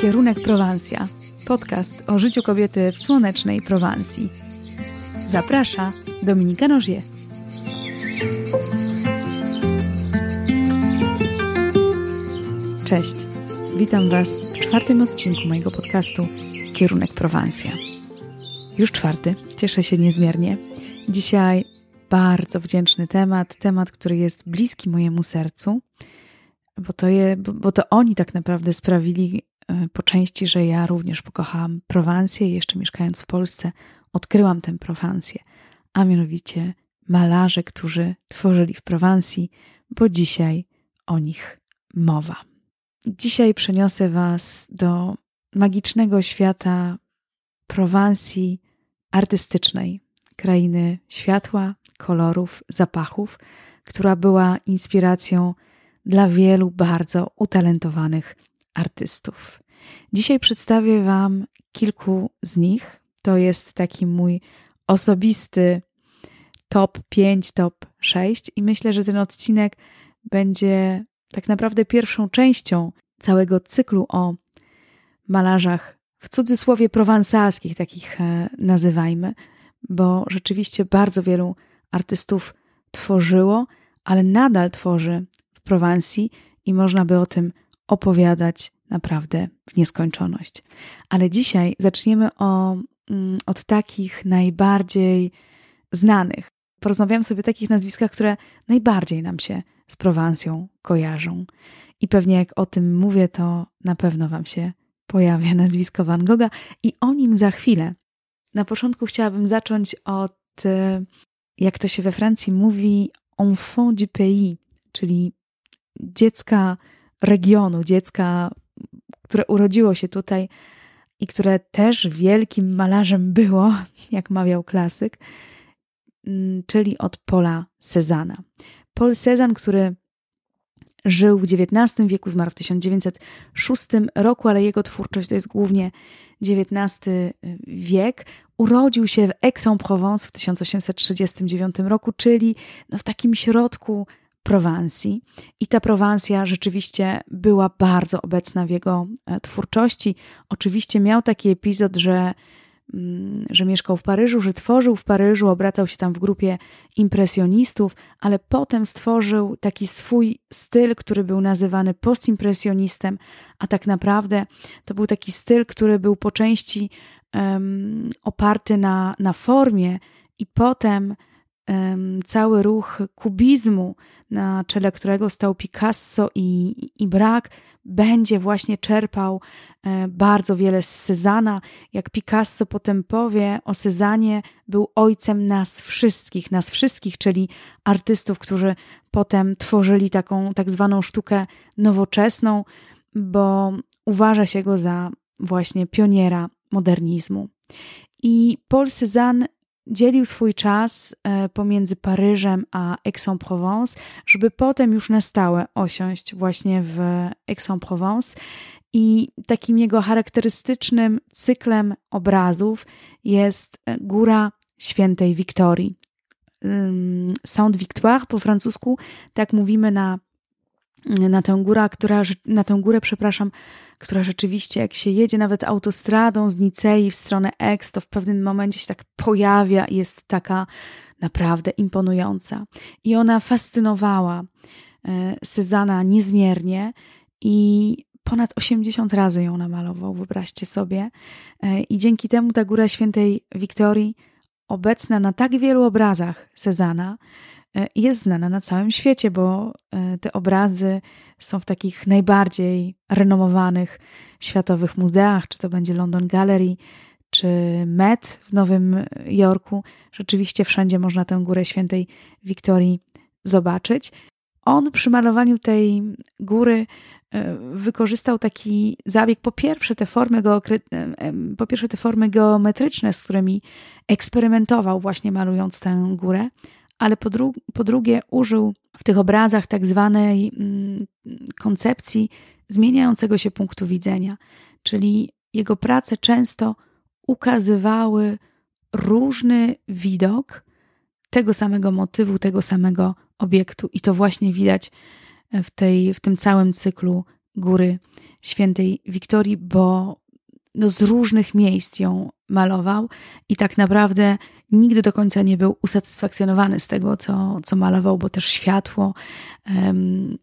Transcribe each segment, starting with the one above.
Kierunek Prowansja. Podcast o życiu kobiety w słonecznej Prowansji. Zaprasza Dominika Nożie. Cześć. Witam Was w czwartym odcinku mojego podcastu Kierunek Prowansja. Już czwarty. Cieszę się niezmiernie. Dzisiaj bardzo wdzięczny temat, temat, który jest bliski mojemu sercu, bo to, je, bo, to oni tak naprawdę sprawili po części, że ja również pokochałam Prowansję i jeszcze mieszkając w Polsce odkryłam tę Prowansję, a mianowicie malarze, którzy tworzyli w Prowansji, bo dzisiaj o nich mowa. Dzisiaj przeniosę Was do magicznego świata Prowansji artystycznej, krainy światła, kolorów, zapachów, która była inspiracją dla wielu bardzo utalentowanych artystów. Dzisiaj przedstawię Wam kilku z nich. To jest taki mój osobisty top 5, top 6 i myślę, że ten odcinek będzie tak naprawdę pierwszą częścią całego cyklu o malarzach w cudzysłowie prowansalskich, takich e, nazywajmy, bo rzeczywiście bardzo wielu artystów tworzyło, ale nadal tworzy w Prowansji i można by o tym opowiadać naprawdę w nieskończoność. Ale dzisiaj zaczniemy o, mm, od takich najbardziej znanych. Porozmawiam sobie o takich nazwiskach, które najbardziej nam się z Prowansją kojarzą. I pewnie jak o tym mówię, to na pewno Wam się pojawia nazwisko Van Gogha i o nim za chwilę. Na początku chciałabym zacząć od, e, jak to się we Francji mówi, enfant du pays, czyli dziecka regionu, dziecka, które urodziło się tutaj i które też wielkim malarzem było, jak mawiał klasyk, mm, czyli od Paula Cezana. Paul Cezanne, który żył w XIX wieku, zmarł w 1906 roku, ale jego twórczość to jest głównie XIX wiek. Urodził się w Aix-en-Provence w 1839 roku, czyli no w takim środku Prowansji. I ta Prowansja rzeczywiście była bardzo obecna w jego e, twórczości. Oczywiście miał taki epizod, że Mm, że mieszkał w Paryżu, że tworzył w Paryżu, obracał się tam w grupie impresjonistów, ale potem stworzył taki swój styl, który był nazywany postimpresjonistem, a tak naprawdę to był taki styl, który był po części um, oparty na, na formie i potem cały ruch kubizmu, na czele którego stał Picasso i, i Brak, będzie właśnie czerpał e, bardzo wiele z Cezana. Jak Picasso potem powie o Cezanie, był ojcem nas wszystkich, nas wszystkich, czyli artystów, którzy potem tworzyli taką tak zwaną sztukę nowoczesną, bo uważa się go za właśnie pioniera modernizmu. I Paul Cézanne dzielił swój czas e, pomiędzy Paryżem a Aix-en-Provence, żeby potem już na stałe osiąść właśnie w Aix-en-Provence. I takim jego charakterystycznym cyklem obrazów jest Góra Świętej Wiktorii. Saint-Victoire po francusku, tak mówimy na na tę górę, która, na tę górę, przepraszam, która rzeczywiście, jak się jedzie nawet autostradą z Nicei w stronę Aix, to w pewnym momencie się tak pojawia i jest taka naprawdę imponująca. I ona fascynowała e, Sezana niezmiernie i ponad 80 razy ją namalował, wyobraźcie sobie. E, I dzięki temu ta Góra Świętej Wiktorii, obecna na tak wielu obrazach Sezana, jest znana na całym świecie, bo e, te obrazy są w takich najbardziej renomowanych światowych muzeach, czy to będzie London Gallery, czy Met w Nowym Jorku. Rzeczywiście wszędzie można tę górę świętej Wiktorii zobaczyć. On przy malowaniu tej góry e, wykorzystał taki zabieg, po pierwsze te formy, po pierwsze te formy geometryczne, z którymi eksperymentował właśnie malując tę górę, ale po, dru po drugie użył w tych obrazach tak zwanej mm, koncepcji zmieniającego się punktu widzenia, czyli jego prace często ukazywały różny widok tego samego motywu, tego samego obiektu, i to właśnie widać w, tej, w tym całym cyklu Góry świętej Wiktorii, bo no, z różnych miejsc ją malował i tak naprawdę nigdy do końca nie był usatysfakcjonowany z tego, co, co malował, bo też światło um,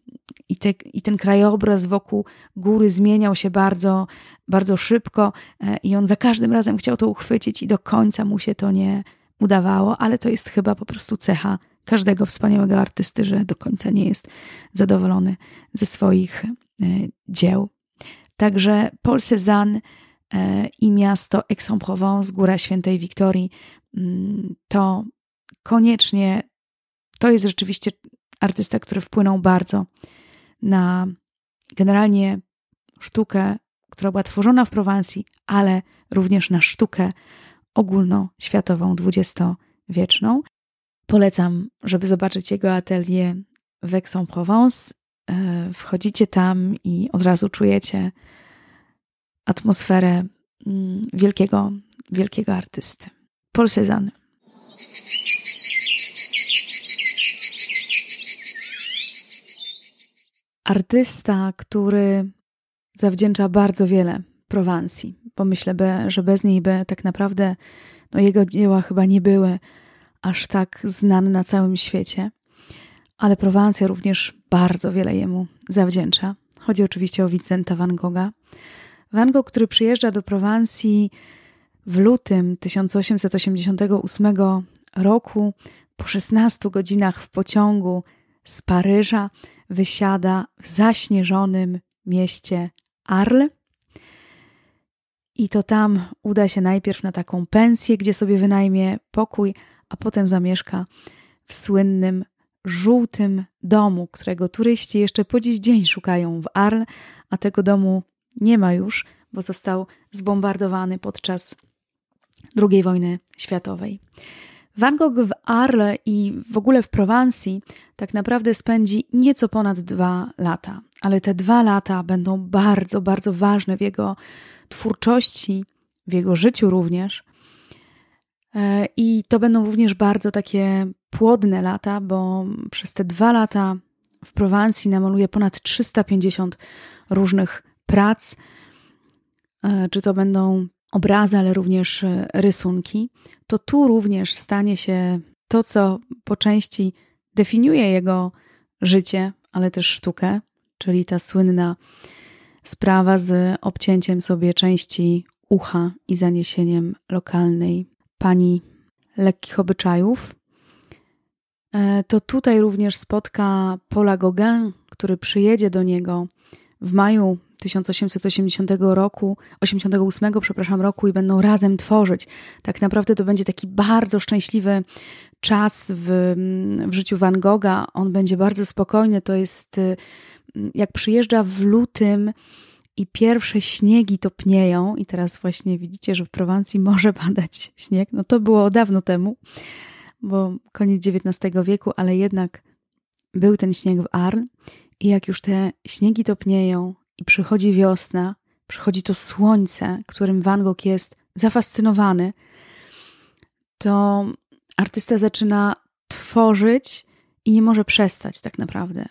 i, te, i ten krajobraz wokół góry zmieniał się bardzo, bardzo szybko e, i on za każdym razem chciał to uchwycić i do końca mu się to nie udawało, ale to jest chyba po prostu cecha każdego wspaniałego artysty, że do końca nie jest zadowolony ze swoich e, dzieł. Także Paul Cézanne i miasto Aix-en-Provence, Góra Świętej Wiktorii, mm, to koniecznie to jest rzeczywiście artysta, który wpłynął bardzo na generalnie sztukę, która była tworzona w Prowansji, ale również na sztukę ogólnoświatową, dwudziestowieczną. Polecam, żeby zobaczyć jego atelier w Aix-en-Provence. E, wchodzicie tam i od razu czujecie atmosferę mm, wielkiego, wielkiego artysty. Paul Cézanne. Artysta, który zawdzięcza bardzo wiele Prowansji, bo myślę, że bez niej by tak naprawdę no, jego dzieła chyba nie były aż tak znany na całym świecie, ale Prowancja również bardzo wiele jemu zawdzięcza. Chodzi oczywiście o Vincenta van Gogha. Van Gogh, który przyjeżdża do Prowansji w lutym 1888 roku, po 16 godzinach w pociągu z Paryża, wysiada w zaśnieżonym mieście Arles. I to tam uda się najpierw na taką pensję, gdzie sobie wynajmie pokój, a potem zamieszka w słynnym żółtym domu, którego turyści jeszcze po dziś dzień szukają w Arl, a tego domu nie ma już, bo został zbombardowany podczas II wojny światowej. Van Gogh w Arles i w ogóle w Prowansji tak naprawdę spędzi nieco ponad dwa lata, ale te dwa lata będą bardzo, bardzo ważne w jego twórczości, w jego życiu również. E, I to będą również bardzo takie płodne lata, bo przez te dwa lata w Prowansji namaluje ponad 350 różnych prac. E, czy to będą obrazy, ale również e, rysunki. To tu również stanie się to, co po części definiuje jego życie, ale też sztukę, czyli ta słynna sprawa z obcięciem sobie części ucha i zaniesieniem lokalnej pani lekkich obyczajów, e, to tutaj również spotka Paula Gauguin, który przyjedzie do niego w maju 1880 roku, 88, przepraszam, roku i będą razem tworzyć. Tak naprawdę to będzie taki bardzo szczęśliwy czas w, w życiu Van Gogha. On będzie bardzo spokojny. To jest jak przyjeżdża w lutym i pierwsze śniegi topnieją, i teraz właśnie widzicie, że w Prowansji może padać śnieg. No to było dawno temu, bo koniec XIX wieku, ale jednak był ten śnieg w Arl. I jak już te śniegi topnieją i przychodzi wiosna, przychodzi to słońce, którym Van Gogh jest zafascynowany, to artysta zaczyna tworzyć i nie może przestać tak naprawdę.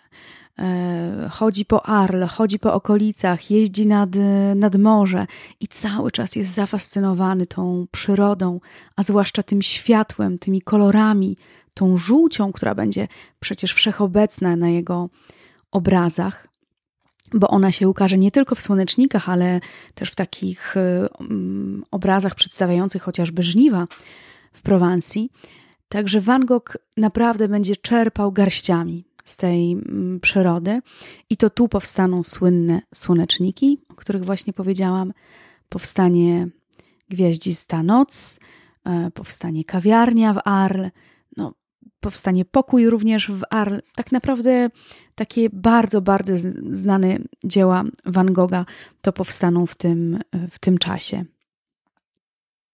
E, chodzi po Arle, chodzi po okolicach, jeździ nad, nad morze i cały czas jest zafascynowany tą przyrodą, a zwłaszcza tym światłem, tymi kolorami, tą żółcią, która będzie przecież wszechobecna na jego obrazach, bo ona się ukaże nie tylko w słonecznikach, ale też w takich um, obrazach przedstawiających chociażby żniwa w Prowansji. Także Van Gogh naprawdę będzie czerpał garściami z tej mm, przyrody. I to tu powstaną słynne słoneczniki, o których właśnie powiedziałam. Powstanie Gwiaździsta Noc, e, powstanie kawiarnia w Arl, no, powstanie pokój również w Arl. Tak naprawdę takie bardzo, bardzo znane dzieła Van Gogha to powstaną w tym, w tym czasie.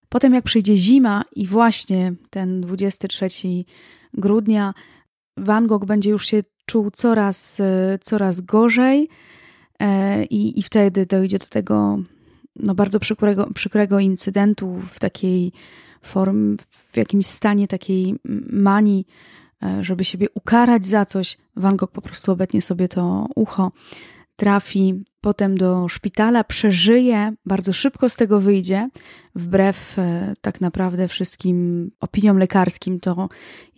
Potem jak przyjdzie zima i właśnie ten 23 grudnia Van Gogh będzie już się czuł coraz, coraz gorzej e, i, i wtedy dojdzie do tego no, bardzo przykrego, przykrego incydentu w takiej formie, w jakimś stanie takiej manii, e, żeby siebie ukarać za coś. Van Gogh po prostu obetnie sobie to ucho. trafi potem do szpitala, przeżyje, bardzo szybko z tego wyjdzie, wbrew e, tak naprawdę wszystkim opiniom lekarskim, to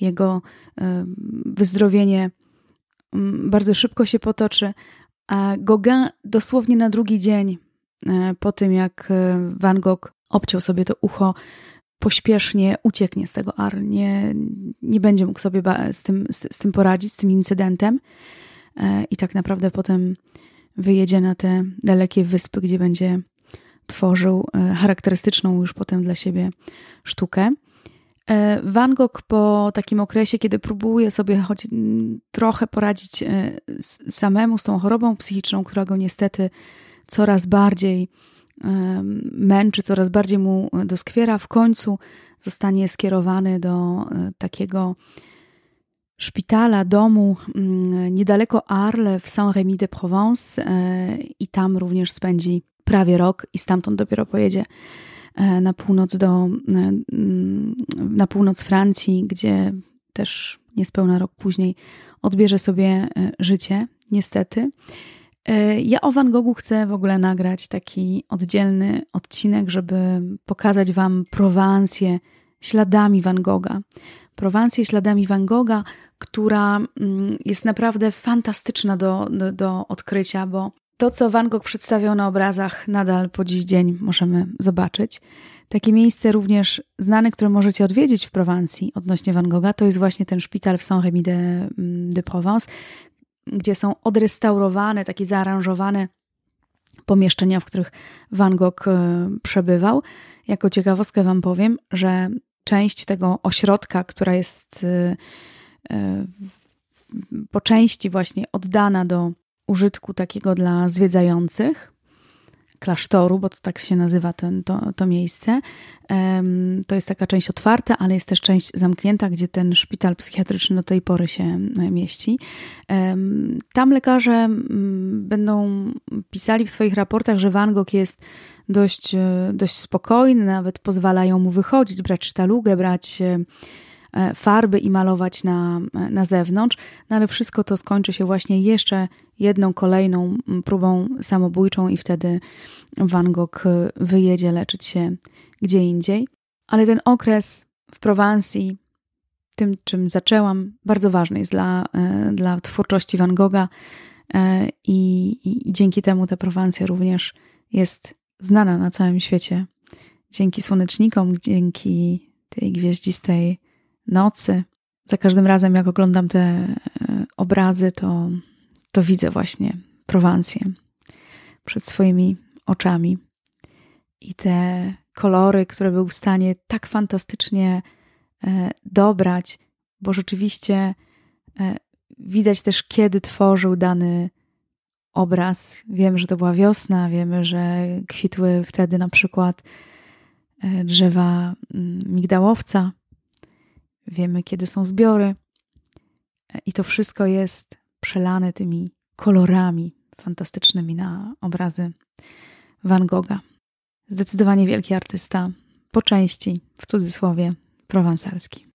jego e, wyzdrowienie mm, bardzo szybko się potoczy. A Gauguin dosłownie na drugi dzień po tym, jak Van Gogh obciął sobie to ucho, pośpiesznie ucieknie z tego Arl. Nie, nie będzie mógł sobie z tym, z, z tym poradzić, z tym incydentem. I tak naprawdę potem wyjedzie na te dalekie wyspy, gdzie będzie tworzył e, charakterystyczną już potem dla siebie sztukę. E, Van Gogh po takim okresie, kiedy próbuje sobie choć trochę poradzić e, samemu z tą chorobą psychiczną, która go niestety coraz bardziej męczy, coraz bardziej mu doskwiera, w końcu zostanie skierowany do takiego szpitala, domu mm, niedaleko Arles w Saint-Rémy-de-Provence e, i tam również spędzi prawie rok i stamtąd dopiero pojedzie e, na północ do e, mm, na północ Francji, gdzie też niespełna rok później odbierze sobie życie, niestety. Ja o Van Goghu chcę w ogóle nagrać taki oddzielny odcinek, żeby pokazać Wam Prowancję śladami Van Gogha. Prowancję śladami Van Gogha, która mm, jest naprawdę fantastyczna do, do, do odkrycia, bo to, co Van Gogh przedstawiał na obrazach, nadal po dziś dzień możemy zobaczyć. Takie miejsce również znane, które możecie odwiedzić w Prowansji odnośnie Van Gogha, to jest właśnie ten szpital w Saint-Rémy de, mm, de Provence, gdzie są odrestaurowane, takie zaaranżowane pomieszczenia, w których Van Gogh e, przebywał. Jako ciekawostkę Wam powiem, że część tego ośrodka, która jest y, y, po części właśnie oddana do użytku takiego dla zwiedzających, klasztoru, bo to tak się nazywa ten, to, to miejsce. To jest taka część otwarta, ale jest też część zamknięta, gdzie ten szpital psychiatryczny do tej pory się e, mieści. Tam lekarze będą pisali w swoich raportach, że Van Gogh jest dość, e, dość spokojny, nawet pozwalają mu wychodzić, brać sztalugę, brać e, farby i malować na, na zewnątrz, no ale wszystko to skończy się właśnie jeszcze jedną kolejną próbą samobójczą i wtedy Van Gogh e, wyjedzie leczyć się gdzie indziej. Ale ten okres w Prowansji, tym czym zaczęłam, bardzo ważny jest dla, dla twórczości Van Gogha i, i, i dzięki temu ta Prowansja również jest znana na całym świecie. Dzięki słonecznikom, dzięki tej gwieździstej nocy. Za każdym razem, jak oglądam te e, obrazy, to, to widzę właśnie Prowancję przed swoimi oczami. I te kolory, które był w stanie tak fantastycznie e, dobrać, bo rzeczywiście e, widać też, kiedy tworzył dany obraz. Wiemy, że to była wiosna, wiemy, że kwitły wtedy na przykład drzewa mm, migdałowca, wiemy, kiedy są zbiory. E, I to wszystko jest przelane tymi kolorami fantastycznymi na obrazy Van Gogha. Zdecydowanie wielki artysta, po części, w cudzysłowie, prowansalski.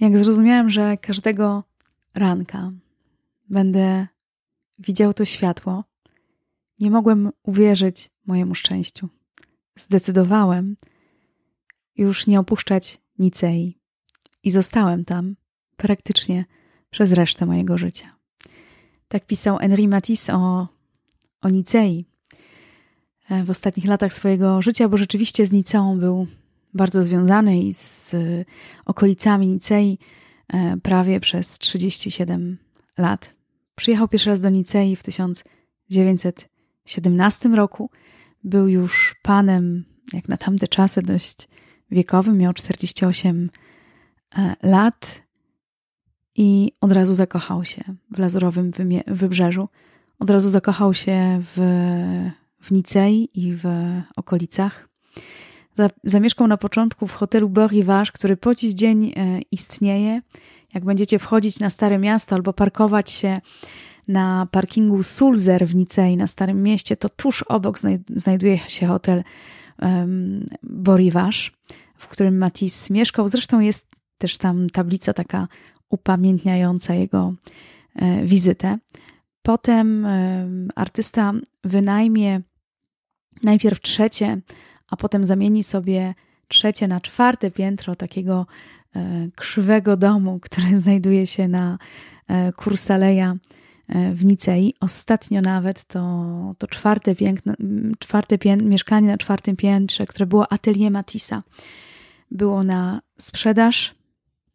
Jak zrozumiałem, że każdego ranka będę widział to światło, nie mogłem uwierzyć mojemu szczęściu. Zdecydowałem już nie opuszczać Nicei i zostałem tam praktycznie przez resztę mojego życia. Tak pisał Henri Matisse o, o Nicei e, w ostatnich latach swojego życia, bo rzeczywiście z Niceą był bardzo związany i z okolicami Nicei e, prawie przez 37 lat. Przyjechał pierwszy raz do Nicei w 1917 roku. Był już panem, jak na tamte czasy, dość wiekowym, miał 48 e, lat i od razu zakochał się w Lazurowym Wybrzeżu. Od razu zakochał się w, w Nicei i w okolicach zamieszkał na początku w hotelu Beau Rivage, który po dziś dzień e, istnieje. Jak będziecie wchodzić na Stare Miasto albo parkować się na parkingu Sulzer w Nicei na Starym Mieście, to tuż obok znajduje się hotel um, Rivage, w którym Matisse mieszkał. Zresztą jest też tam tablica taka upamiętniająca jego e, wizytę. Potem e, artysta wynajmie najpierw trzecie, a potem zamieni sobie trzecie na czwarte piętro takiego e, krzywego domu, który znajduje się na Kursaleja w Nicei. Ostatnio nawet to, to czwarte, piękne, czwarte pię mieszkanie na czwartym piętrze, które było atelier Matissa, było na sprzedaż.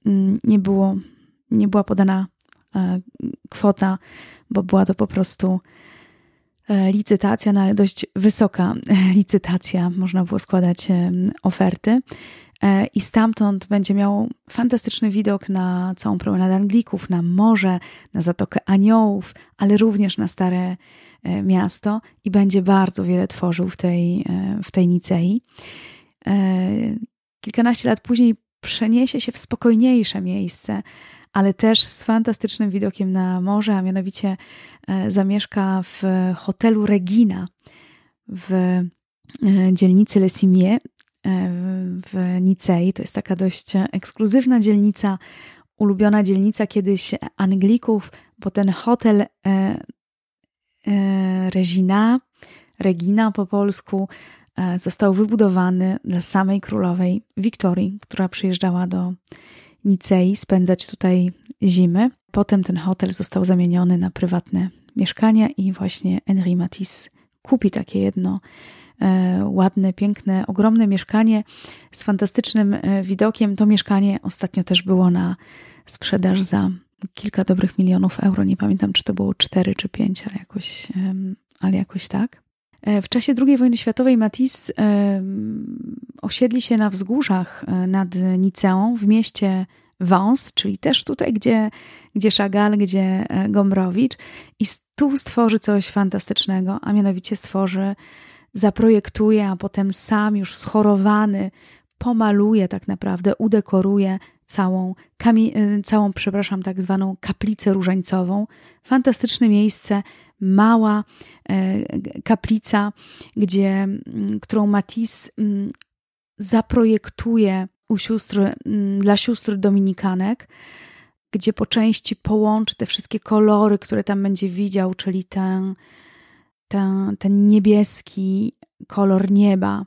Mm, nie, było, nie była podana e, kwota, bo była to po prostu e, licytacja, no ale dość wysoka licytacja. Można było składać oferty. E, I stamtąd będzie miał fantastyczny widok na całą promenadę Anglików, na morze, na Zatokę Aniołów, ale również na Stare Miasto i będzie bardzo wiele tworzył w tej, w tej Nicei. Kilkanaście lat później przeniesie się w spokojniejsze miejsce, ale też z fantastycznym widokiem na morze, a mianowicie e, zamieszka w hotelu Regina w e, dzielnicy Le Cimier e, w Nicei. To jest taka dość ekskluzywna dzielnica, ulubiona dzielnica kiedyś Anglików, bo ten hotel Regina, Regina po polsku, E, został wybudowany dla samej królowej Wiktorii, która przyjeżdżała do Nicei spędzać tutaj zimy. Potem ten hotel został zamieniony na prywatne mieszkania i właśnie Henri Matisse kupi takie jedno e, ładne, piękne, ogromne mieszkanie z fantastycznym e, widokiem. To mieszkanie ostatnio też było na sprzedaż za kilka dobrych milionów euro. Nie pamiętam, czy to było cztery czy pięć, ale jakoś, ale jakoś tak. E, w czasie II wojny światowej Matisse osiedli się na wzgórzach e, nad Niceą w mieście Wąs, czyli też tutaj, gdzie, gdzie Chagall, gdzie e, Gombrowicz i tu stworzy coś fantastycznego, a mianowicie stworzy, zaprojektuje, a potem sam już schorowany pomaluje tak naprawdę, udekoruje całą, całą przepraszam, tak zwaną kaplicę różańcową. Fantastyczne miejsce, mała e, kaplica, gdzie, mm, którą Matisse mm, zaprojektuje u sióstr, mm, dla sióstr dominikanek, gdzie po części połączy te wszystkie kolory, które tam będzie widział, czyli ten, ten, ten niebieski kolor nieba,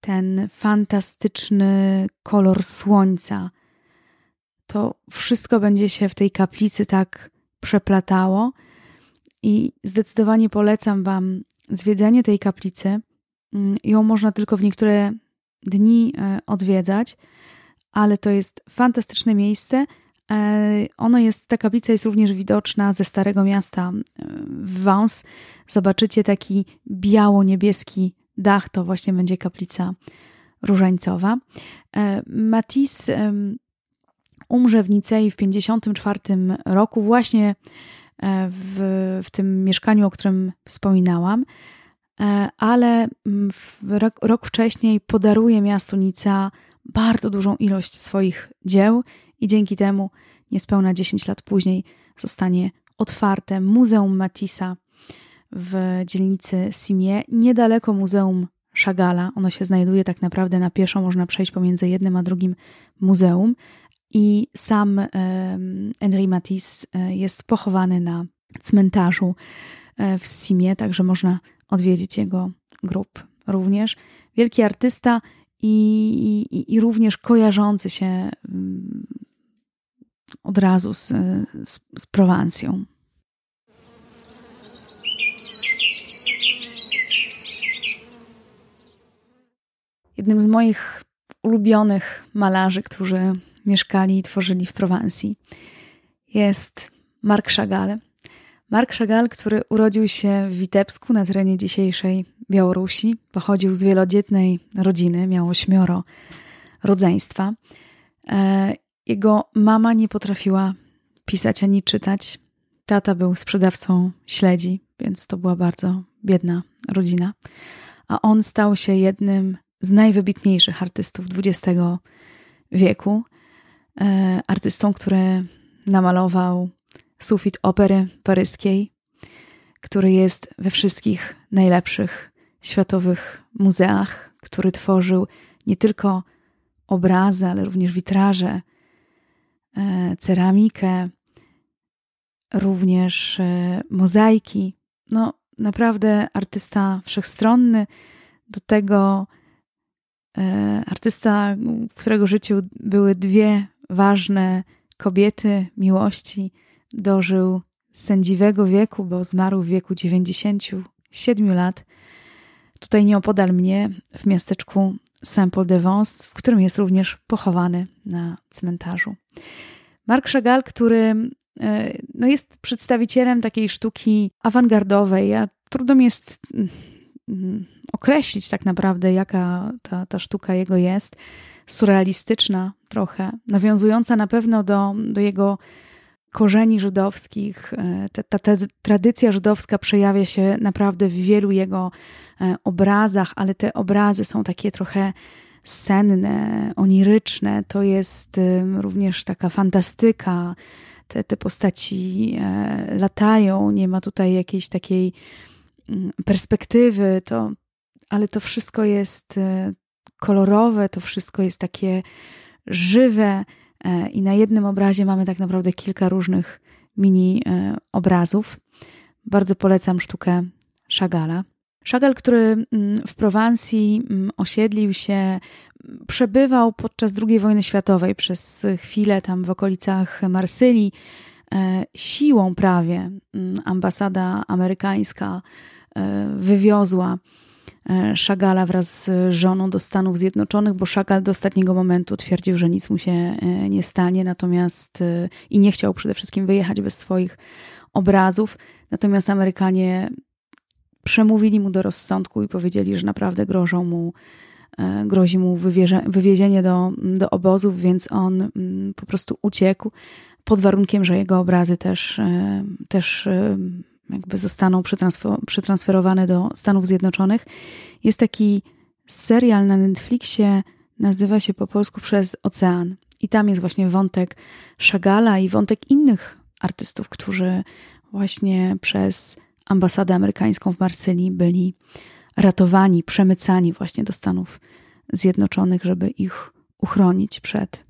ten fantastyczny kolor słońca. To wszystko będzie się w tej kaplicy tak przeplatało i zdecydowanie polecam Wam zwiedzenie tej kaplicy. Mm, ją można tylko w niektóre dni e, odwiedzać, ale to jest fantastyczne miejsce. E, ono jest, ta kaplica jest również widoczna ze Starego Miasta e, w Vence. Zobaczycie taki biało-niebieski dach, to właśnie będzie kaplica różańcowa. Matisse umrze w Nicei w 1954 roku właśnie E, w, w tym mieszkaniu, o którym wspominałam, e, ale rok, rok wcześniej podaruje miastu Nica bardzo dużą ilość swoich dzieł i dzięki temu niespełna 10 lat później zostanie otwarte Muzeum Matissa w dzielnicy Simie, niedaleko Muzeum Chagala. Ono się znajduje tak naprawdę na pieszo, można przejść pomiędzy jednym a drugim muzeum, i sam Henri Matisse e, jest pochowany na cmentarzu e, w Simie, także można odwiedzić jego grób również. Wielki artysta i, i, i również kojarzący się mm, od razu z, z, z Prowancją. Jednym z moich ulubionych malarzy, którzy mieszkali i tworzyli w Prowansji. Jest Mark Chagall. Mark Chagall, który urodził się w Witebsku na terenie dzisiejszej Białorusi, pochodził z wielodzietnej rodziny, miał ośmioro rodzeństwa. E, jego mama nie potrafiła pisać ani czytać. Tata był sprzedawcą śledzi, więc to była bardzo biedna rodzina. A on stał się jednym z najwybitniejszych artystów XX wieku. E, artystą, który namalował sufit opery paryskiej, który jest we wszystkich najlepszych światowych muzeach, który tworzył nie tylko obrazy, ale również witraże, e, ceramikę, również e, mozaiki. No, naprawdę artysta wszechstronny, do tego e, artysta, w którego życiu były dwie ważne kobiety miłości, dożył sędziwego wieku, bo zmarł w wieku 97 lat. Tutaj nieopodal mnie, w miasteczku Saint-Paul-de-Vence, w którym jest również pochowany na cmentarzu. Marc Chagall, który e, no jest przedstawicielem takiej sztuki awangardowej, a trudno mi jest mm, mm, określić tak naprawdę, jaka ta, ta sztuka jego jest. Surrealistyczna trochę, nawiązująca na pewno do, do jego korzeni żydowskich. E, ta, ta, ta, tradycja żydowska przejawia się naprawdę w wielu jego e, obrazach, ale te obrazy są takie trochę senne, oniryczne. To jest również taka fantastyka. Te, te postaci e, latają, nie ma tutaj jakiejś takiej mm, perspektywy, to, ale to wszystko jest kolorowe, to wszystko jest takie żywe. E, i na jednym obrazie mamy tak naprawdę kilka różnych mini e, obrazów. Bardzo polecam sztukę Chagala. Chagall, który mm, w Prowansji mm, osiedlił się, przebywał podczas II wojny światowej przez chwilę tam w okolicach Marsylii. E, siłą prawie mm, ambasada amerykańska wywiozła Szagala wraz z żoną do Stanów Zjednoczonych, bo Szagal do ostatniego momentu twierdził, że nic mu się e, nie stanie, natomiast e, i nie chciał przede wszystkim wyjechać bez swoich obrazów. Natomiast Amerykanie przemówili mu do rozsądku i powiedzieli, że naprawdę grożą mu, grozi mu wywiezienie do, do obozów, więc on mm, po prostu uciekł pod warunkiem, że jego obrazy też, też jakby zostaną przetransferowane do Stanów Zjednoczonych. Jest taki serial na Netflixie, nazywa się po polsku Przez Ocean. I tam jest właśnie wątek Chagala i wątek innych artystów, którzy właśnie przez ambasadę amerykańską w Marsylii byli ratowani, przemycani właśnie do Stanów Zjednoczonych, żeby ich uchronić przed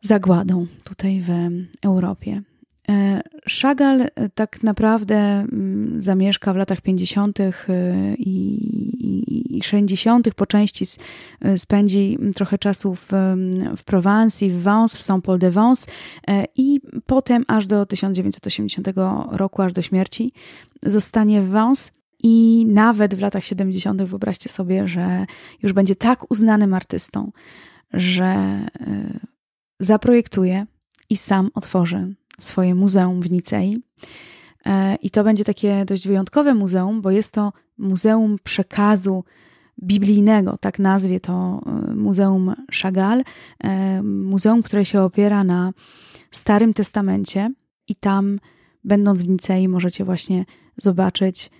zagładą tutaj w Europie. E, Chagall e, tak naprawdę mm, zamieszka w latach 50. E, i 60. Po części spędzi trochę czasu w, w Prowansji, w Vence, w Saint-Paul-de-Vence i potem aż do 1980 roku, aż do śmierci zostanie w Vence. I nawet w latach 70. wyobraźcie sobie, że już będzie tak uznanym artystą, że zaprojektuje i sam otworzy swoje muzeum w Nicei. E, I to będzie takie dość wyjątkowe muzeum, bo jest to muzeum przekazu biblijnego, tak nazwie to e, Muzeum Chagall. E, muzeum, które się opiera na Starym Testamencie i tam, będąc w Nicei, możecie właśnie zobaczyć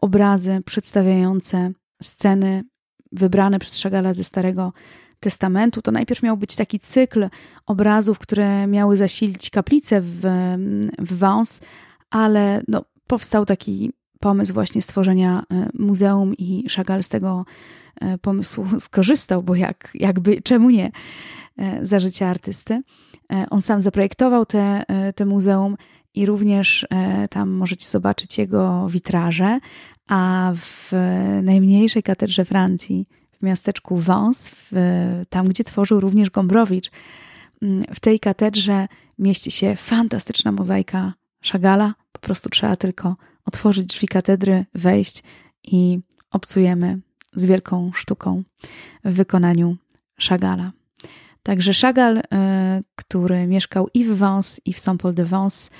obrazy przedstawiające sceny wybrane przez Chagalla ze Starego Testamentu, to najpierw miał być taki cykl obrazów, które miały zasilić kaplicę w, w ale no, powstał taki pomysł właśnie stworzenia e, muzeum i Chagall z tego e, pomysłu skorzystał, bo jak, jakby, czemu nie, e, za życia artysty. On sam zaprojektował te, te muzeum i również tam możecie zobaczyć jego witraże, a w najmniejszej katedrze Francji, w miasteczku Wąs, tam gdzie tworzył również Gombrowicz. Mm, w tej katedrze mieści się fantastyczna mozaika Szagala. Po prostu trzeba tylko otworzyć drzwi katedry, wejść i obcujemy z wielką sztuką w wykonaniu Szagala. Także Chagall, e, który mieszkał i w Vence, i w Saint-Paul-de-Vence,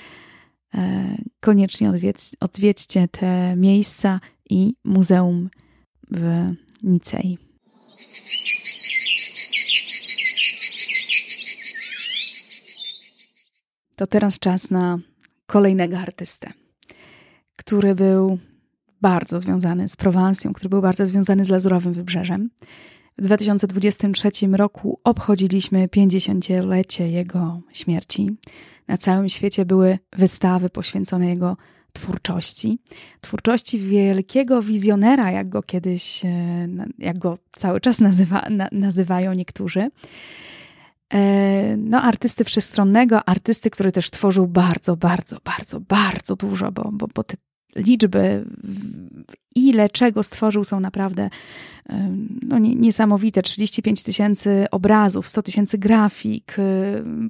e, koniecznie odwiedźcie te miejsca i muzeum w Nicei. To teraz czas na kolejnego artystę, który był bardzo związany z Prowansją, który był bardzo związany z Lazurowym Wybrzeżem. W 2023 roku obchodziliśmy 50-lecie jego śmierci. Na całym świecie były wystawy poświęcone jego twórczości, twórczości wielkiego wizjonera, jak go kiedyś, e, jak go cały czas nazywa, nazywają niektórzy. E, no, artysty wszechstronnego, artysty, który też tworzył bardzo, bardzo, bardzo, bardzo dużo, bo, bo, bo te liczby, ile czego stworzył, są naprawdę no, niesamowite. 35 tysięcy obrazów, 100 tysięcy grafik,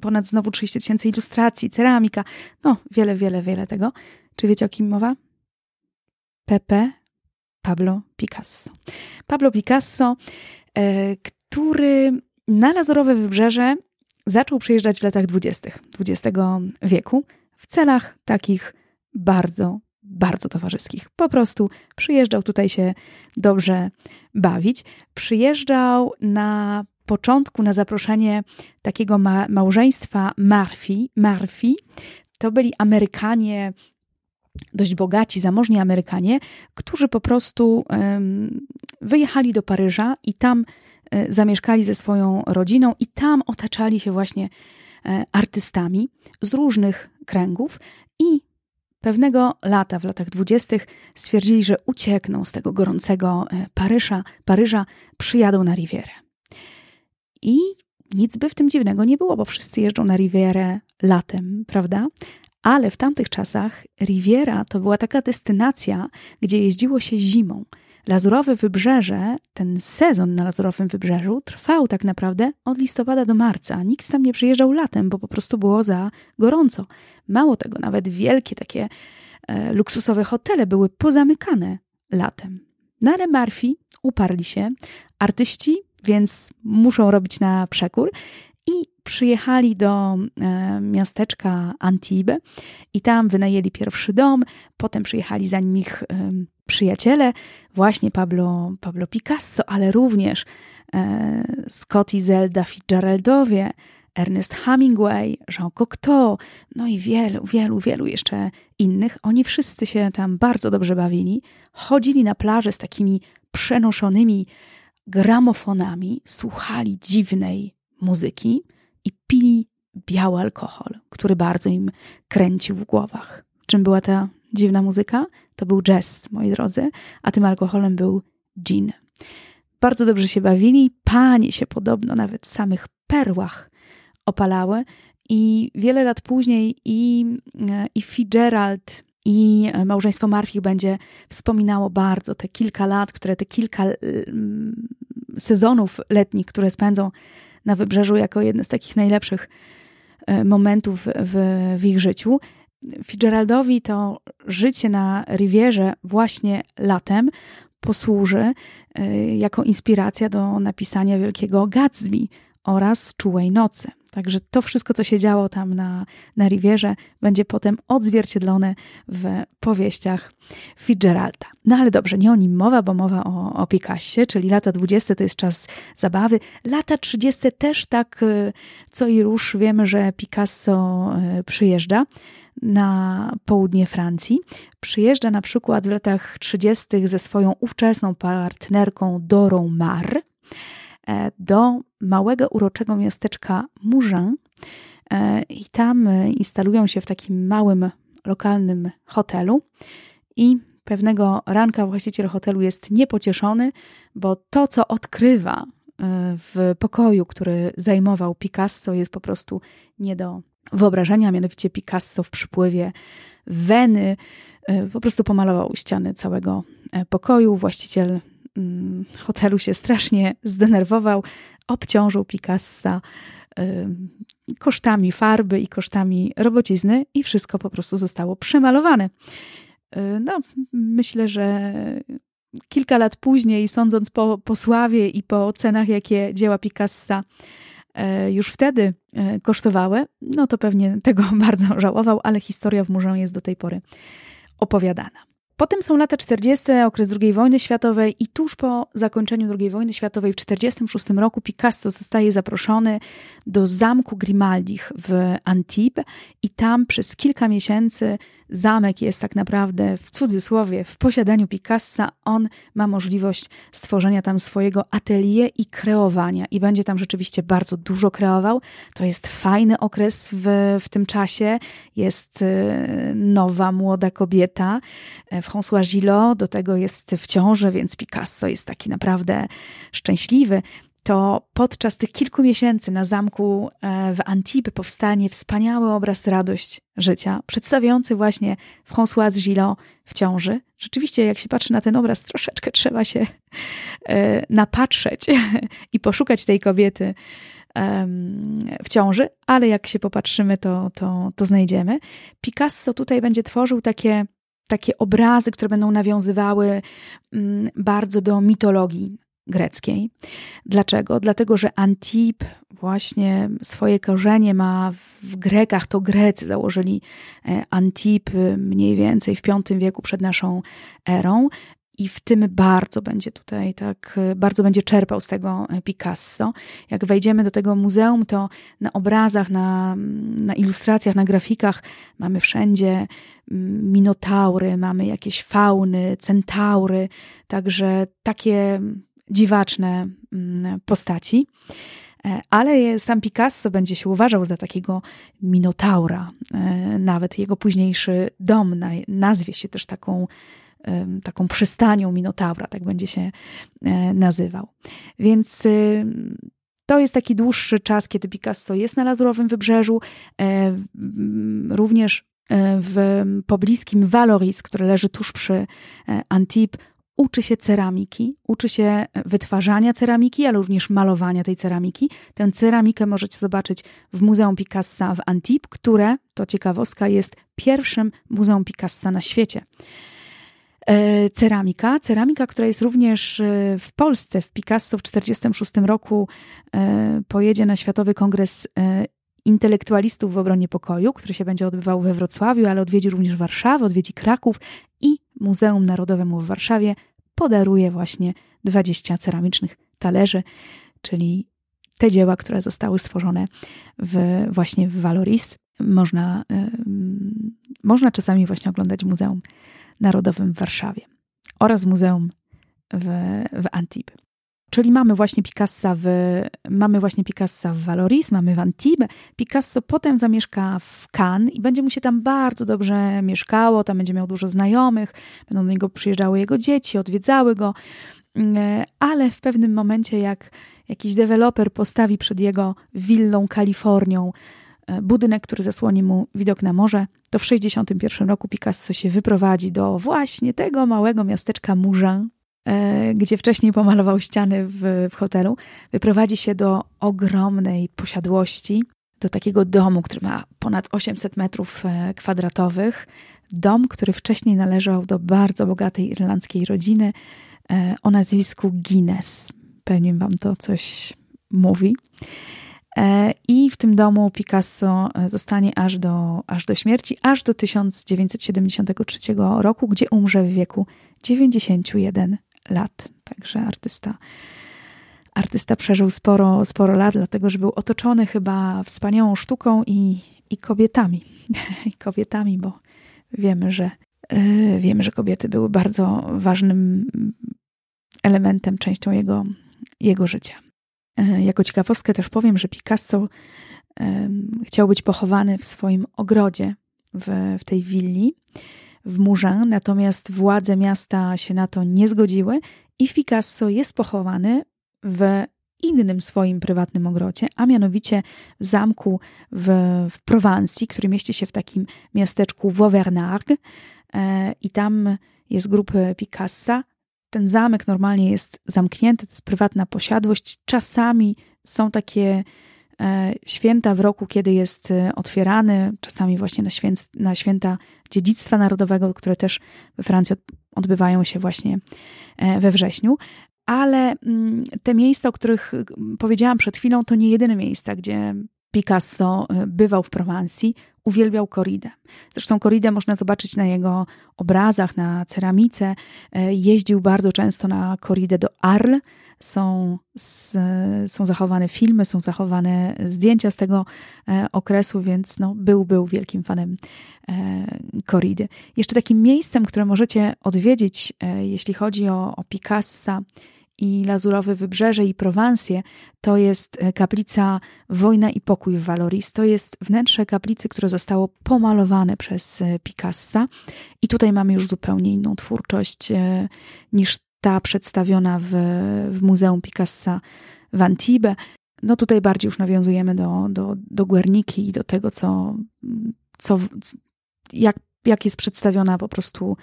ponad znowu 30 tysięcy ilustracji, ceramika, no wiele, wiele, wiele tego. Czy wiecie o kim mowa? Pepe Pablo Picasso. Pablo Picasso, e, który na Lazurowe Wybrzeże zaczął przyjeżdżać w latach 20. XX wieku w celach takich bardzo, bardzo towarzyskich. Po prostu przyjeżdżał tutaj się dobrze bawić. Przyjeżdżał na początku na zaproszenie takiego ma małżeństwa Murphy. Murphy to byli Amerykanie, dość bogaci, zamożni Amerykanie, którzy po prostu um, wyjechali do Paryża i tam zamieszkali ze swoją rodziną i tam otaczali się właśnie e, artystami z różnych kręgów i Pewnego lata, w latach dwudziestych, stwierdzili, że uciekną z tego gorącego e, Paryża, Paryża, przyjadą na Rivierę. I nic by w tym dziwnego nie było, bo wszyscy jeżdżą na Rivierę latem, prawda? Ale w tamtych czasach Riviera to była taka destynacja, gdzie jeździło się zimą. Lazurowe Wybrzeże, ten sezon na Lazurowym Wybrzeżu trwał tak naprawdę od listopada do marca. Nikt tam nie przyjeżdżał latem, bo po prostu było za gorąco. Mało tego, nawet wielkie takie e, luksusowe hotele były pozamykane latem. No ale Murphy uparli się, artyści, więc muszą robić na przekór i przyjechali do e, miasteczka Antibes i tam wynajęli pierwszy dom, potem przyjechali za ich e, przyjaciele, właśnie Pablo, Pablo Picasso, ale również e, Scott i Zelda Fitzgeraldowie, Ernest Hemingway, Jean Cocteau, no i wielu, wielu, wielu jeszcze innych. Oni wszyscy się tam bardzo dobrze bawili. Chodzili na plażę z takimi przenoszonymi gramofonami, słuchali dziwnej muzyki i pili biały alkohol, który bardzo im kręcił w głowach. Czym była ta dziwna muzyka? To był jazz, moi drodzy, a tym alkoholem był gin. Bardzo dobrze się bawili, panie się podobno nawet w samych perłach opalały i wiele lat później i, e, i Fitzgerald i małżeństwo Murphy będzie wspominało bardzo te kilka lat, które te kilka sezonów letnich, które spędzą na wybrzeżu jako jedne z takich najlepszych e, momentów w, w ich życiu. Fitzgeraldowi to życie na Rivierze właśnie latem posłuży e, jako inspiracja do napisania wielkiego Gatsby oraz Czułej Nocy. Także to wszystko, co się działo tam na, na Rivierze, będzie potem odzwierciedlone w powieściach Fitzgeralda. No ale dobrze, nie o nim mowa, bo mowa o, o Picassie, czyli lata 20 to jest czas zabawy. Lata 30 też tak y, co i rusz wiemy, że Picasso y, przyjeżdża na południe Francji. Przyjeżdża na przykład w latach 30. ze swoją ówczesną partnerką Dorą Mar E, do małego, uroczego miasteczka Mougins e, i tam e, instalują się w takim małym, lokalnym hotelu i pewnego ranka właściciel hotelu jest niepocieszony, bo to, co odkrywa w pokoju, który zajmował Picasso, jest po prostu nie do wyobrażenia. Mianowicie Picasso w przypływie weny po prostu pomalował ściany całego pokoju. Właściciel Mm, hotelu się strasznie zdenerwował, obciążył Picassa kosztami farby i kosztami robocizny i wszystko po prostu zostało przemalowane. No, myślę, że kilka lat później, sądząc po, po sławie i po cenach, jakie dzieła Picassa e, już wtedy e, kosztowały, no to pewnie tego bardzo żałował, ale historia w Murzą jest do tej pory opowiadana. Potem są lata 40., okres II wojny światowej i tuż po zakończeniu II wojny światowej w 1946 roku Picasso zostaje zaproszony do zamku Grimaldich w Antibes i tam przez kilka miesięcy zamek jest tak naprawdę w cudzysłowie w posiadaniu Picassa. On ma możliwość stworzenia tam swojego atelier i kreowania i będzie tam rzeczywiście bardzo dużo kreował. To jest fajny okres w, w tym czasie. Jest y, nowa, młoda kobieta, e, François Gillot, do tego jest w ciąży, więc Picasso jest taki naprawdę szczęśliwy to podczas tych kilku miesięcy na zamku e, w Antibes powstanie wspaniały obraz Radość życia, przedstawiający właśnie Françoise Gillot w ciąży. Rzeczywiście, jak się patrzy na ten obraz, troszeczkę trzeba się e, napatrzeć i poszukać tej kobiety w ciąży, ale jak się popatrzymy, to, to, to znajdziemy. Picasso tutaj będzie tworzył takie takie obrazy, które będą nawiązywały mm, bardzo do mitologii greckiej. Dlaczego? Dlatego, że Antip właśnie swoje korzenie ma w Grekach, to Grecy założyli e, Antip mniej więcej w V wieku przed naszą erą. I w tym bardzo będzie tutaj, tak, bardzo będzie czerpał z tego Picasso. Jak wejdziemy do tego muzeum, to na obrazach, na, na ilustracjach, na grafikach mamy wszędzie minotaury, mamy jakieś fauny, centaury, także takie dziwaczne mm, postaci. E, ale sam Picasso będzie się uważał za takiego minotaura. E, nawet jego późniejszy dom nazwie się też taką, taką przystanią minotaura, tak będzie się e, nazywał. Więc to jest taki dłuższy czas, kiedy Picasso jest na Lazurowym Wybrzeżu. Również w pobliskim Valoris, które leży tuż przy Antibes, uczy się ceramiki, uczy się wytwarzania ceramiki, ale również malowania tej ceramiki. Tę ceramikę możecie zobaczyć w Muzeum Picassa w Antibes, które, to ciekawostka, jest pierwszym Muzeum Picassa na świecie. E, ceramika, ceramika, która jest również e, w Polsce. W Picasso w 1946 roku e, pojedzie na Światowy Kongres intelektualistów w obronie pokoju, który się będzie odbywał we Wrocławiu, ale odwiedzi również Warszawę, odwiedzi Kraków i Muzeum Narodowemu w Warszawie podaruje właśnie 20 ceramicznych talerzy, czyli te dzieła, które zostały stworzone w, właśnie w Valoris. Można, można czasami właśnie oglądać Muzeum Narodowym w Warszawie oraz Muzeum w, w Antibes. Czyli mamy właśnie Picassa w, mamy właśnie Picassa w Valoris, mamy w Antibes. Picasso potem zamieszka w Cannes i będzie mu się tam bardzo dobrze mieszkało, tam będzie miał dużo znajomych, będą do niego przyjeżdżały jego dzieci, odwiedzały go, mm, ale w pewnym momencie jak jakiś deweloper postawi przed jego willą Kalifornią e, budynek, który zasłoni mu widok na morze, to w 1961 roku Picasso się wyprowadzi do właśnie tego małego miasteczka Mougins, E, gdzie wcześniej pomalował ściany w, w hotelu, wyprowadzi się do ogromnej posiadłości, do takiego domu, który ma ponad 800 metrów e, kwadratowych. Dom, który wcześniej należał do bardzo bogatej irlandzkiej rodziny e, o nazwisku Guinness. Pewnie wam to coś mówi. I w tym domu Picasso zostanie aż do, aż do śmierci, aż do 1973 roku, gdzie umrze w wieku 91 lat. Także artysta, artysta przeżył sporo, sporo lat, dlatego że był otoczony chyba wspaniałą sztuką i, i kobietami. I kobietami, bo wiemy, że yy, wiemy, że kobiety były bardzo ważnym elementem, częścią jego, jego życia. Yy, jako ciekawostkę też powiem, że Picasso chciał być pochowany w swoim ogrodzie w, w tej willi w Mougins, natomiast władze miasta się na to nie zgodziły i Picasso jest pochowany w innym swoim prywatnym ogrodzie, a mianowicie w zamku w, w Prowansji, który mieści się w takim miasteczku Vauvernargues e, i tam jest grupa Picassa. Ten zamek normalnie jest zamknięty, to jest prywatna posiadłość. Czasami są takie święta w roku, kiedy jest e, otwierany, czasami właśnie na, święc, na święta dziedzictwa narodowego, które też we Francji odbywają się właśnie e, we wrześniu. Ale mm, te miejsca, o których powiedziałam przed chwilą, to nie jedyne miejsca, gdzie Picasso bywał w Prowansji, uwielbiał koridę. Zresztą koridę można zobaczyć na jego obrazach, na ceramice. Jeździł bardzo często na koridę do Arles, są, z, są zachowane filmy, są zachowane zdjęcia z tego e, okresu, więc no, był, był wielkim fanem e, koridy. Jeszcze takim miejscem, które możecie odwiedzić, e, jeśli chodzi o, o Picassa i Lazurowe Wybrzeże i Prowansję, to jest kaplica Wojna i Pokój w Valoris. To jest wnętrze kaplicy, które zostało pomalowane przez Picassa i tutaj mamy już zupełnie inną twórczość niż ta przedstawiona w, w Muzeum Picassa w Antibes. No tutaj bardziej już nawiązujemy do, do, do Guerniki i do tego, co, co jak, jak jest przedstawiona po prostu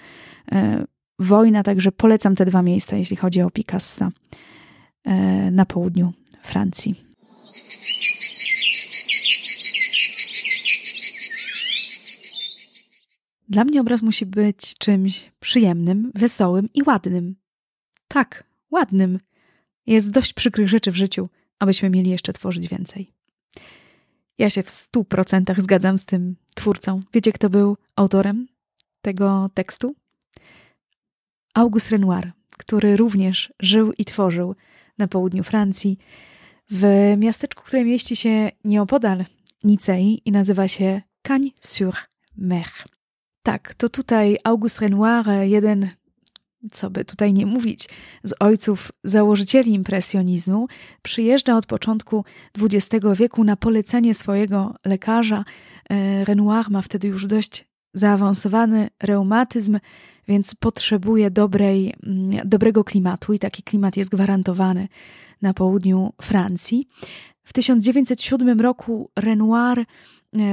e, wojna. Także polecam te dwa miejsca, jeśli chodzi o Picassa e, na południu Francji. Dla mnie obraz musi być czymś przyjemnym, wesołym i ładnym. Tak, ładnym. Jest dość przykrych rzeczy w życiu, abyśmy mieli jeszcze tworzyć więcej. Ja się w stu procentach zgadzam z tym twórcą. Wiecie, kto był autorem tego tekstu? Auguste Renoir, który również żył i tworzył na południu Francji, w miasteczku, które mieści się nieopodal Nicei i nazywa się Cagnes-sur-Mer. Tak, to tutaj Auguste Renoir, jeden co by tutaj nie mówić, z ojców założycieli impresjonizmu, przyjeżdża od początku XX wieku na polecenie swojego lekarza. E, Renoir ma wtedy już dość zaawansowany reumatyzm, więc potrzebuje dobrej, mm, dobrego klimatu i taki klimat jest gwarantowany na południu Francji. W 1907 roku Renoir e,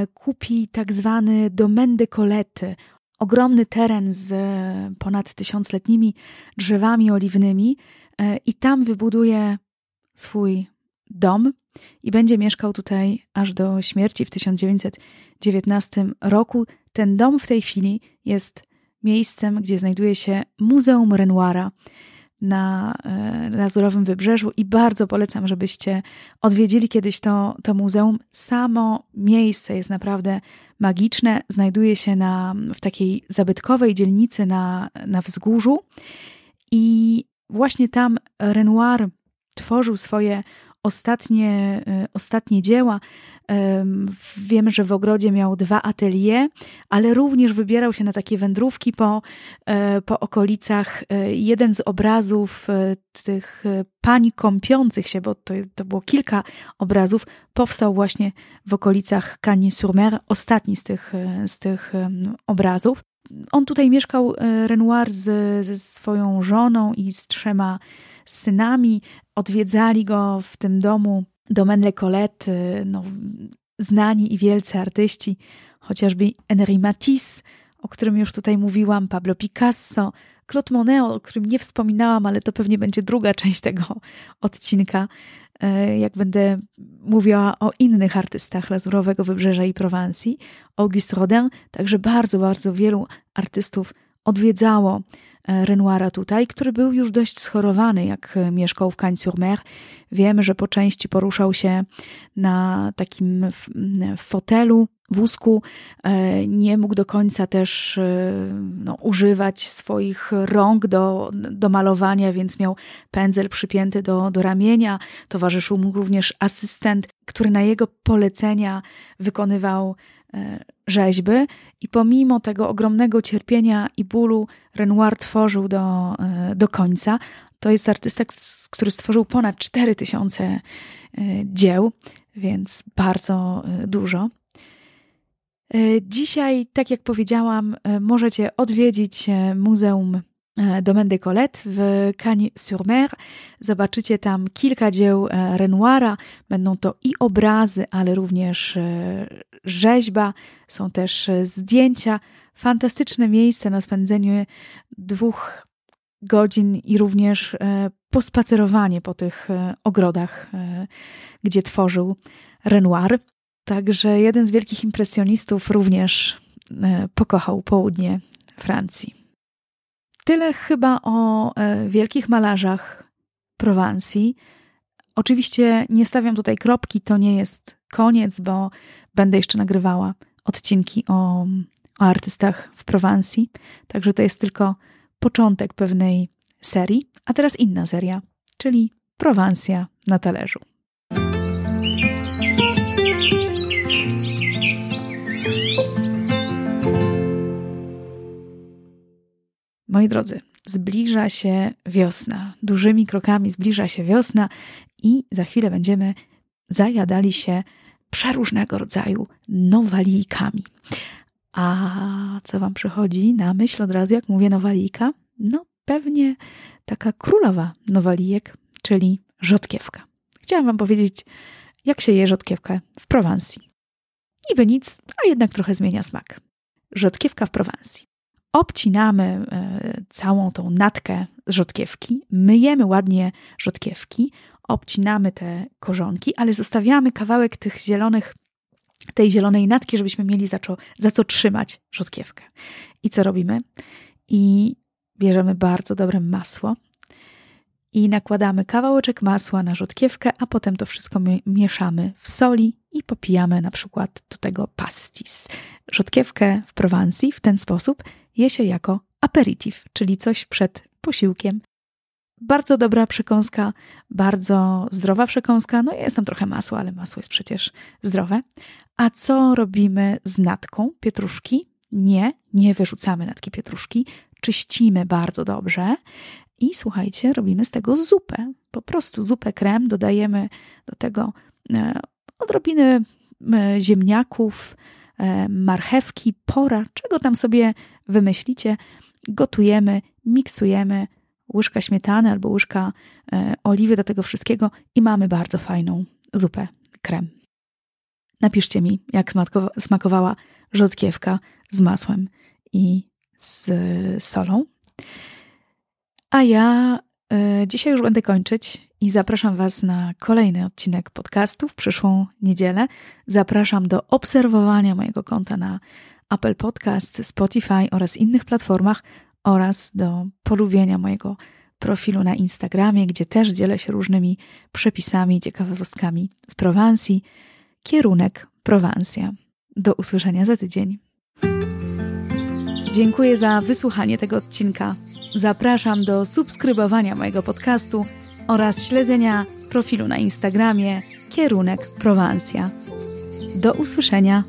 kupi tak zwany Domaine de Colette, ogromny teren z e, ponad tysiącletnimi drzewami oliwnymi e, i tam wybuduje swój dom i będzie mieszkał tutaj aż do śmierci w 1919 roku. Ten dom w tej chwili jest miejscem, gdzie znajduje się Muzeum Renoira na e, Lazurowym Wybrzeżu i bardzo polecam, żebyście odwiedzili kiedyś to, to muzeum. Samo miejsce jest naprawdę magiczne. Znajduje się na, w takiej zabytkowej dzielnicy na, na wzgórzu i właśnie tam Renoir tworzył swoje ostatnie, e, ostatnie dzieła. Wiemy, że w ogrodzie miał dwa atelier, ale również wybierał się na takie wędrówki po, e, po okolicach. E, jeden z obrazów tych pań kąpiących się, bo to, to było kilka obrazów, powstał właśnie w okolicach Cagnes-sur-Mer, ostatni z tych, z tych obrazów. On tutaj mieszkał, Renoir, z, ze swoją żoną i z trzema synami. Odwiedzali go w tym domu Domaine Colette, no, znani i wielcy artyści, chociażby Henri Matisse, o którym już tutaj mówiłam, Pablo Picasso, Claude Monet, o którym nie wspominałam, ale to pewnie będzie druga część tego odcinka, e, jak będę mówiła o innych artystach Lazurowego Wybrzeża i Prowansji. Auguste Rodin, także bardzo, bardzo wielu artystów odwiedzało Renoira tutaj, który był już dość schorowany, jak e, mieszkał w Cagnes-sur-Mer. Wiemy, że po części poruszał się na takim fotelu, wózku. E, nie mógł do końca też no, używać swoich rąk do, do malowania, więc miał pędzel przypięty do, do ramienia. Towarzyszył mu również asystent, który na jego polecenia wykonywał E, rzeźby i pomimo tego ogromnego cierpienia i bólu Renoir tworzył do, e, do końca. To jest artysta, który stworzył ponad 4000 e, dzieł, więc bardzo dużo. Dzisiaj, tak jak powiedziałam, możecie odwiedzić Muzeum E, Domaine de Colette w Cagnes-sur-Mer. Zobaczycie tam kilka dzieł e, Renoira. Będą to i obrazy, ale również e, rzeźba. Są też zdjęcia. Fantastyczne miejsce na spędzenie dwóch godzin i również pospacerowanie po tych ogrodach, gdzie tworzył Renoir. Także jeden z wielkich impresjonistów również pokochał południe Francji. Tyle chyba o e, wielkich malarzach Prowansji. Oczywiście nie stawiam tutaj kropki, to nie jest koniec, bo będę jeszcze nagrywała odcinki o, o artystach w Prowansji. Także to jest tylko początek pewnej serii. A teraz inna seria, czyli Prowansja na talerzu. Moi drodzy, zbliża się wiosna. Dużymi krokami zbliża się wiosna i za chwilę będziemy zajadali się przeróżnego rodzaju nowalijkami. A co Wam przychodzi na myśl od razu, jak mówię nowalijka? No pewnie taka królowa nowalijek, czyli rzodkiewka. Chciałam Wam powiedzieć, jak się je rzodkiewkę w Prowansji. Niby nic, a jednak trochę zmienia smak. Rzodkiewka w Prowansji. Obcinamy e, całą tą natkę rzodkiewki, myjemy ładnie rzodkiewki, obcinamy te korzonki, ale zostawiamy kawałek tych zielonych, tej zielonej natki, żebyśmy mieli za co, za co trzymać rzodkiewkę. I co robimy? I bierzemy bardzo dobre masło i nakładamy kawałeczek masła na rzodkiewkę, a potem to wszystko mieszamy w soli i popijamy na przykład do tego pastis. Rzodkiewkę w Prowansji w ten sposób je się jako aperitif, czyli coś przed posiłkiem. Bardzo dobra przekąska, bardzo zdrowa przekąska. No jest tam trochę masła, ale masło jest przecież zdrowe. A co robimy z natką pietruszki? Nie, nie wyrzucamy natki pietruszki, czyścimy bardzo dobrze i słuchajcie, robimy z tego zupę. Po prostu zupę krem, dodajemy do tego e, odrobiny e, ziemniaków, e, marchewki, pora, czego tam sobie wymyślicie. Gotujemy, miksujemy, łyżka śmietany albo łyżka oliwy do tego wszystkiego i mamy bardzo fajną zupę krem. Napiszcie mi, jak smakowała rzodkiewka z masłem i z solą. A ja y, dzisiaj już będę kończyć i zapraszam Was na kolejny odcinek podcastu w przyszłą niedzielę. Zapraszam do obserwowania mojego konta na Apple Podcast, Spotify oraz innych platformach oraz do polubienia mojego profilu na Instagramie, gdzie też dzielę się różnymi przepisami, ciekawostkami z Prowansji. Kierunek Prowansja. Do usłyszenia za tydzień. Dziękuję za wysłuchanie tego odcinka. Zapraszam do subskrybowania mojego podcastu oraz śledzenia profilu na Instagramie Kierunek Prowansja. Do usłyszenia.